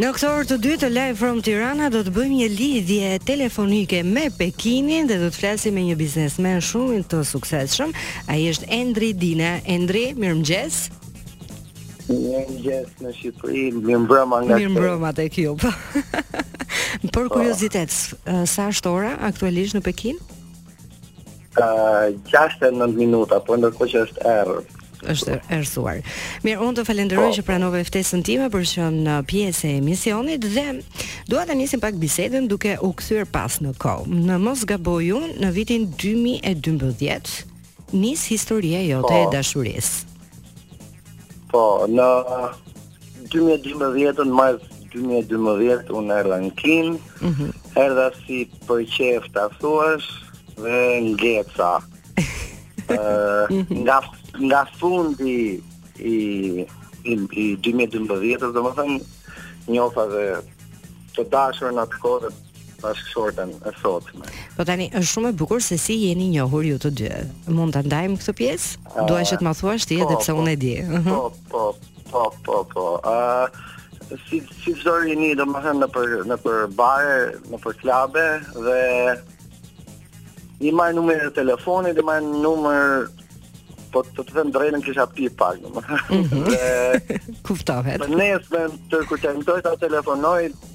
Në këtë orë të dytë të Live From Tirana do të bëjmë një lidhje telefonike me Pekinin dhe do të flasim me një biznesmen shumë të suksesshëm. Ai është Endri Dina. Endri, mirëmëngjes. Mirëmëngjes në Shqipëri, mirëmbrëma nga. Mirëmbrëma tek ju. Po. Po, për kuriozitet, sa është ora aktualisht në Pekin? Uh, 6 e 9 minuta, po ndërkohë që është erë është errësuar. Mirë, unë të falenderoj po. që pranove ftesën time për të qenë pjesë e emisionit dhe dua ta nisim pak bisedën duke u kthyer pas në kohë. Në mos gaboj unë në vitin 2012 nis historia jote po. e dashurisë. Po, në 2012-ën, maj 2012 unë erdha në Kinë, mm -hmm. erdha si për qejf të thuash dhe ngeca. uh, nga, nga fundi i, i, i 2012-ës, domethënë, njofa dhe të dashurën e asaj kohe, bashkëshorten e sotme. Po tani është shumë e bukur se si jeni njohur ju të dy. Mund ta ndajmë këtë pjesë? Uh, Dua që të ma thuash ti po, edhe pse po, unë e di. Po, mhm. po, po, po, po. Ë uh, si si çdo rini domethënë nëpër nëpër bare, nëpër klabe dhe i marr numrin e telefonit, i marr numër po të të them të drejtën kisha pi pak domethënë. Mhm. Kuptohet. Të nesërmen kur tentoj ta telefonoj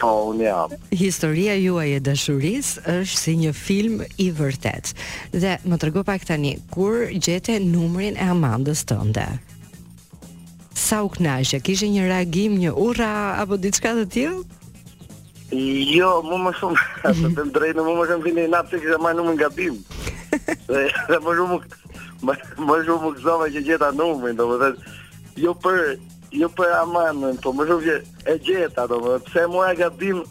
Po, unë jam. Historia juaj e dashurisë është si një film i vërtetë. Dhe më trego pak tani, kur gjete numrin e Amandës tënde? Sa u kënaqe? Kishe një reagim, një urra apo diçka të tillë? Jo, më më shumë, të them të drejtën, më më shumë vinte inat pse kisha marrë numrin gabim. Dhe, dhe më shumë, më, më shumë më gëzova që gjeta numrin, domethënë, jo për, Jo për po Amandën, po më shumë që e gjeta, domethënë pse e mora gabim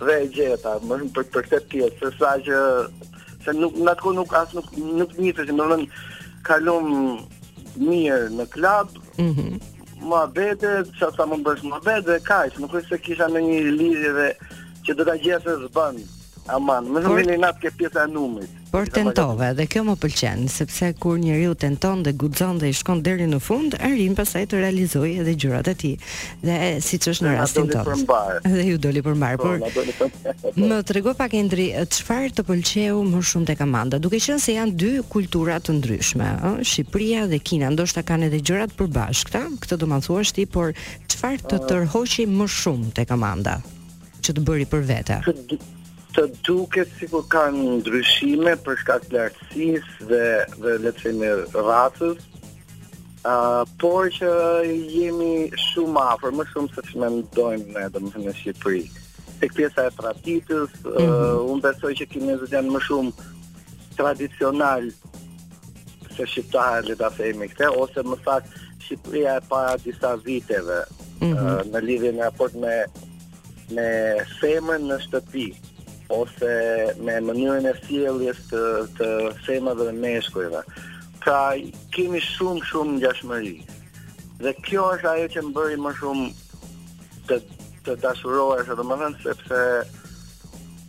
dhe e gjeta, më shumë për, për këtë pjesë, se sa që, se nuk, në atë kohë, as nuk, nuk e njihja, domethënë kaluam mirë në klab, mm -hmm. muhabete, që sa mund të bësh muhabete, dhe kaq, nuk është se kisha ndonjë lidhje dhe që do ta gjeja se s'bën, Amandën, më shumë vinte inat ke pjesa e numrit. Por tentove dhe kjo më pëlqen, sepse kur njeriu tenton dhe guxon dhe i shkon deri në fund, arrin pastaj të realizojë edhe gjërat e tij. Dhe siç është në rastin tënd. Dhe ju doli për mbarë, po, por më trego pak Endri, çfarë të pëlqeu më shumë tek Amanda, duke qenë se janë dy kultura të ndryshme, ë, Shqipëria dhe Kina, ndoshta kanë edhe gjëra të përbashkëta, këtë do na e thuash ti, por çfarë të tërhoqi më shumë tek Amanda? që të bëri për vete. Të duket sikur kanë ndryshime për shkak të lartësisë dhe dhe le të themi rracës. Ë, uh, por që jemi shumë afër, më shumë se ç'më ndojmë ne domethënë në Shqipëri. Tek pjesa e traditës, mm -hmm. uh, unë besoj që kinezët janë më shumë tradicionalë se shqiptarët le ta themi këtë ose më saktë Shqipëria e para disa viteve mm -hmm. në lidhje në raport me me femrën në shtëpi ose me mënyrën e sjelljes të të femrave dhe meshkujve. Pra kemi shumë shumë ngjashmëri. Dhe kjo është ajo që më bëri më shumë të të dashurohesha, domethënë sepse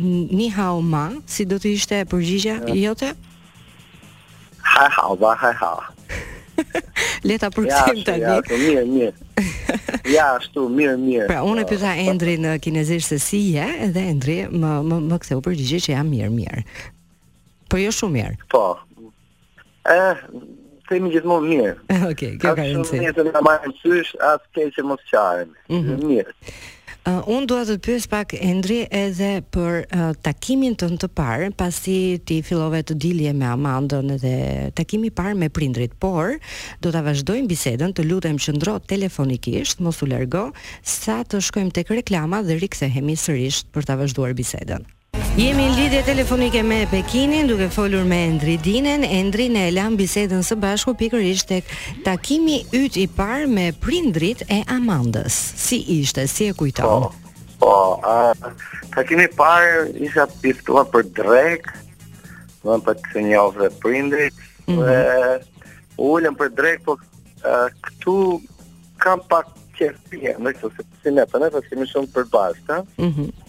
Ni hao ma, si do të ishte e përgjigja jote? Ha ha, va ha ha. Le ta përkthejmë tani. Ja, ashtu, mirë, mirë. Ja, ashtu, mirë, mirë. Pra, unë e pyeta Endrin në kinezisht se si je, edhe Endri më, më, më ktheu përgjigje që jam mirë, mirë. Po jo shumë mirë. Po, Eh, themi gjithmonë mirë. Okej, okay, kjo ka rëndësi. Shumë mirë se na marrin sysh, as keq që mos çarim. Mm -hmm. Mirë. Uh, unë dua të pyes pak Endri edhe për uh, takimin tënd të parë, pasi ti fillove të dilje me Amandën dhe takimi i parë me prindërit, por do ta vazhdojmë bisedën, të lutem qëndro telefonikisht, mos u largo, sa të shkojmë tek reklama dhe rikthehemi sërish për ta vazhduar bisedën. Jemi në lidhje telefonike me Pekinin duke folur me Endri Dinen. Endri ne e lamë bisedën së bashku pikërisht tek takimi yt i parë me prindërit e Amandës. Si ishte, si e kujton? Po, po uh, takimi i parë isha i ftuar për drekë, domethënë për të njohur prindërit mm -hmm. dhe u ulëm për drekë, po uh, këtu kam pak qejf, më thua se si ne, po ne kemi shumë përbashkë, ëh. Mm -hmm.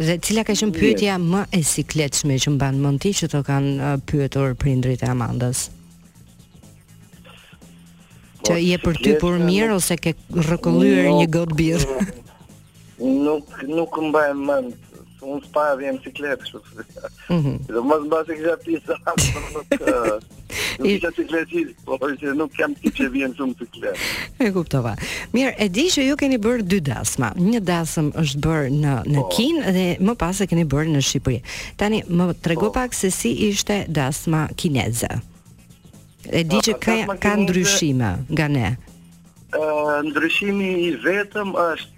Dhe cila ka qenë pyetja më e sikletshme që mban mend ti që të kanë pyetur prindërit e Amandës? Po, që je përtypur mirë ose ke rrokëllyer një gotë birrë. Nuk nuk mbaj mend. Unë s'para vjen siklet kështu. Mhm. Do mos mbaj siklet ti sa. Nuk isha në siklet, po që nuk jam tip që vjen shumë siklet. E kuptova. Mirë, e di që ju keni bërë dy dasma. Një dasëm është bërë në në po. Kinë dhe më pas e keni bërë në Shqipëri. Tani më trego po. pak se si ishte dasma kineze. E di po, që ka ka ndryshime nga ne. Ë ndryshimi i vetëm është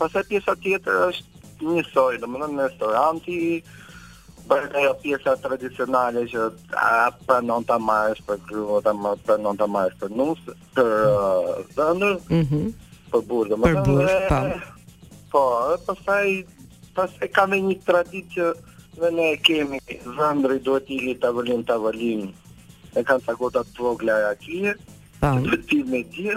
Pastaj pjesa tjetër është njësoj, domethënë në restorant bëhet ajo pjesa tradicionale që a pranon ta marrësh për grua, ta marrë, pranon ta marrësh për nuse, për dhëndër, uh, mm -hmm. për burrë, domethënë për burrë, po. Po, dhe po, pastaj, pastaj kanë një traditë që dhe ne kemi dhëndri duhet i li tavolinë, tavolinë, e kanë ato gotat e vogla të rakisë, Po. Ti e di.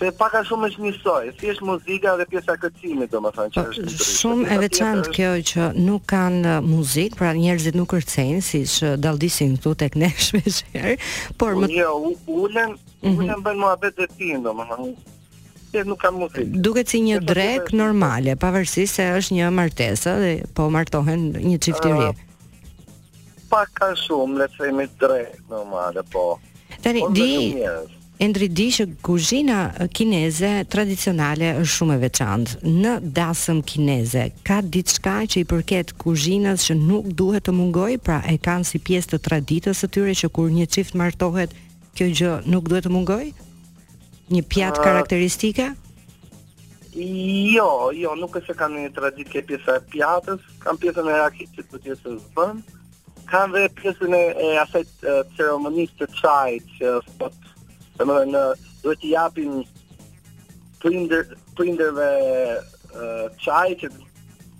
Se pak a shumë është njësoj, veç është muzika dhe pjesa e kërcimit, domethënë që po, është ndryshe. Shumë e veçantë kjo që nuk kanë uh, muzikë, pra njerëzit nuk kërcejnë siç uh, dalldisin këtu tek ne shpeshherë, por më Jo, ulën, mhm. ulën bën muhabet të tim, domethënë se nuk kam mundësi. Duket si një drekë normale, pavarësisht se është një martesë dhe po martohen një çift i ri. Pak a shumë, le të themi drekë normale, po. Tani po, di Endri di që kuzhina kineze tradicionale është shumë e veçantë. Në dasmën kineze ka diçka që i përket kuzhinës që nuk duhet të mungojë, pra e kanë si pjesë të traditës së tyre që kur një çift martohet, kjo gjë nuk duhet të mungojë? Një pjatë karakteristike? Jo, jo, nuk është se kanë një traditë ke pjesa e pjatës, kanë pjesën e rakisë që patjetër bën, kanë dhe pjesën e, e asaj ceremonisë të çajit, që sot, domethënë, duhet t'i japin prindër, prindërve çaj që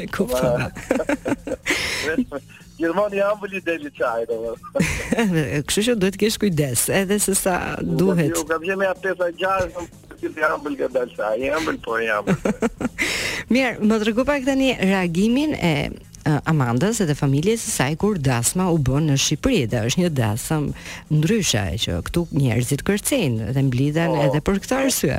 E kuptova. Gjithmonë i ëmbël i delte çaj, do më. Kështu që duhet të kesh kujdes, edhe se sa duhet. Ju kam gjemi atë pesa gjashtë, si të ëmbël ka dalë sa, i ëmbël po i ëmbël. Mirë, më trego pak tani reagimin e Amandës edhe familjes së saj kur dasma u bë në Shqipëri dhe është një dasmë ndryshe që këtu njerëzit kërcejnë dhe mblidhen oh. edhe për këtë arsye.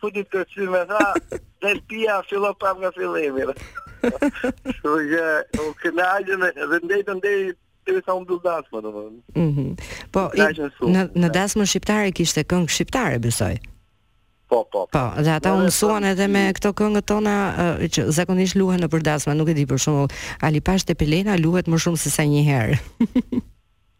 futu të kërcejmë tha, dhe pia filloi prapë nga fillimi. Dhe që, u kënaqën dhe ndejtën ndejtën, të sa unë dhëtë dasmë, domethënë. Mhm. Po, i, në, në dasmën shqiptare kishte këngë shqiptare, besoj. Po, po, po. Po, dhe ata u mësuan edhe me këto këngët tona, uh, që zakonisht luhen nëpër dasma, nuk e di për shembull, Ali Pashë Tepelena luhet më shumë se sa një herë.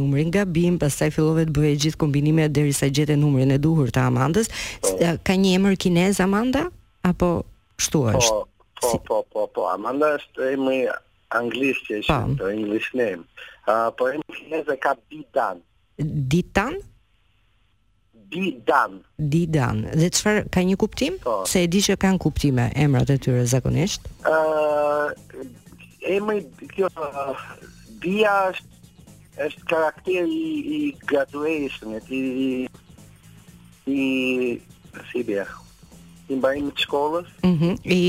numrin gabim, pastaj fillove të bëje gjithë kombinimet derisa gjete numrin e duhur të Amandës. Po. Ka një emër kinez Amanda apo kështu po, është? Po, po, po, po, po. Amanda është emri anglisht që është, po. po English name. Uh, po emri kinez e ka Ditan. Ditan? Di Dan. Di Dan. Dhe çfarë ka një kuptim? Po. Se e di që kanë kuptime emrat e tyre zakonisht. Ë emri kjo Dia është është karakter i, i graduation, i i i si bie i mbarimit të shkollës. Mhm. Mm I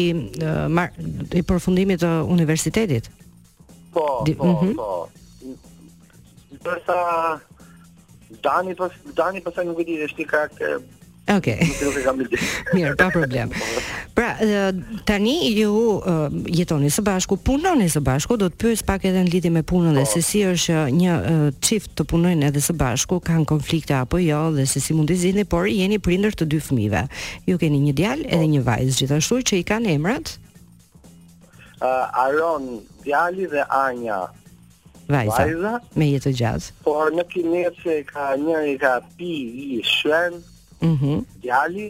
uh, mar, i përfundimit të universitetit. Po, Di, po, mm -hmm. po. Ndërsa Dani pas Dani pastaj nuk e di, është një karakter Okej. Okay. Mirë, pa problem. Pra, tani ju jetoni së bashku, punoni së bashku, do të pyes pak edhe në lidhje me punën dhe po. se si është një çift të punojnë edhe së bashku, kanë konflikte apo jo dhe se si mund t'i zgjidhni, por jeni prindër të dy fëmijëve. Ju keni një djalë edhe po. një vajzë, gjithashtu që i kanë emrat Uh, Aron, djali dhe Anja. Vajza, vajza me jetë gjatë. Por në kinezçe ka njëri ka pi i shuen, mm -hmm. djali,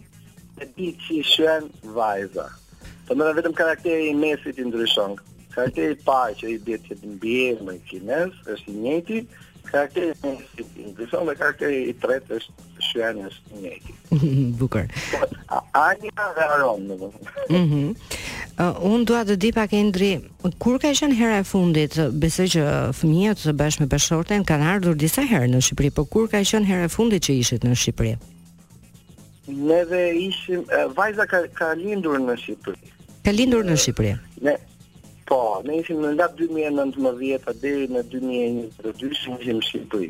e pi që i shuen, vajza. Domethënë vetëm karakteri i mesit i ndryshon. Karakteri i parë që i bie të jetë mbiemri kinez, është i njëjti, karakteri i mesit i ndryshon dhe karakteri i tretë është shuen është i njëjti. Bukur. Anja dhe Aron, në më. Mhm. Unë dua të di pak Endri, kur ka qenë hera e fundit, besoj që fëmijët së bashkë me bashkëshorten kanë ardhur disa herë në Shqipëri, por kur ka qenë hera e fundit që ishit në Shqipëri? Neve ishim, vajza ka, ka lindur në Shqipëri. Ka lindur në Shqipëri? Ne, Po, ne ishim në nga 2019 deri në 2022 ishim në Shqipëri.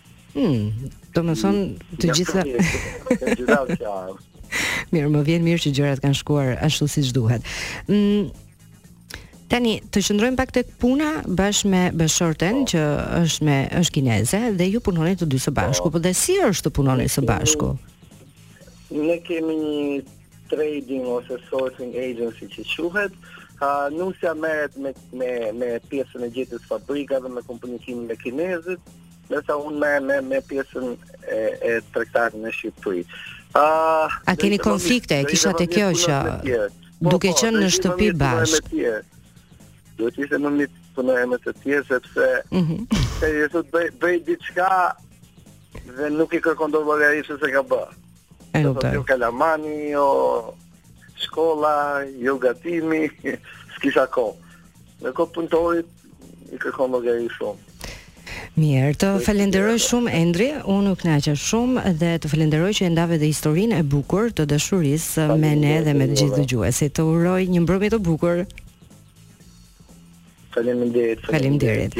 Hmm, domethënë të ja, gjitha... Të gjitha që Mirë, më vjen mirë që gjërat kanë shkuar ashtu siç duhet. Hmm, Tani të qëndrojmë pak tek puna bashkë me bashkëshorten po. që është me është kineze dhe ju punoni të dy së bashku. Po, po dhe si është të punoni së bashku? Ne kemi një trading ose sourcing agency që quhet, uh, nusja merret me, me, me pjesën e gjetjes fabrikave me komunikimin me kinezët, Ndërsa unë me, me, me pjesën e, e tregtarëve në Shqipëri. Uh, A keni konflikte, e kisha te kjo që po, duke po, qenë në shtëpi bashkë? Do të ishte më mirë të punoj me të tjerë sepse mm -hmm. se i thu bëj bëj diçka dhe nuk i kërkon dot llogari se s'ka bë. E kuptoj. Jo kalamani jo shkolla, jo gatimi, s'kisha kohë. Ndërkohë punëtorit I kërkon llogari shumë. Mirë, të falenderoj shumë Endri, unë u kënaqa shumë dhe të falenderoj që e ndave dhe historinë e bukur të dashurisë me ne dhe me të gjithë dëgjuesit. Të uroj një mbrëmje të bukur. Faleminderit. Faleminderit.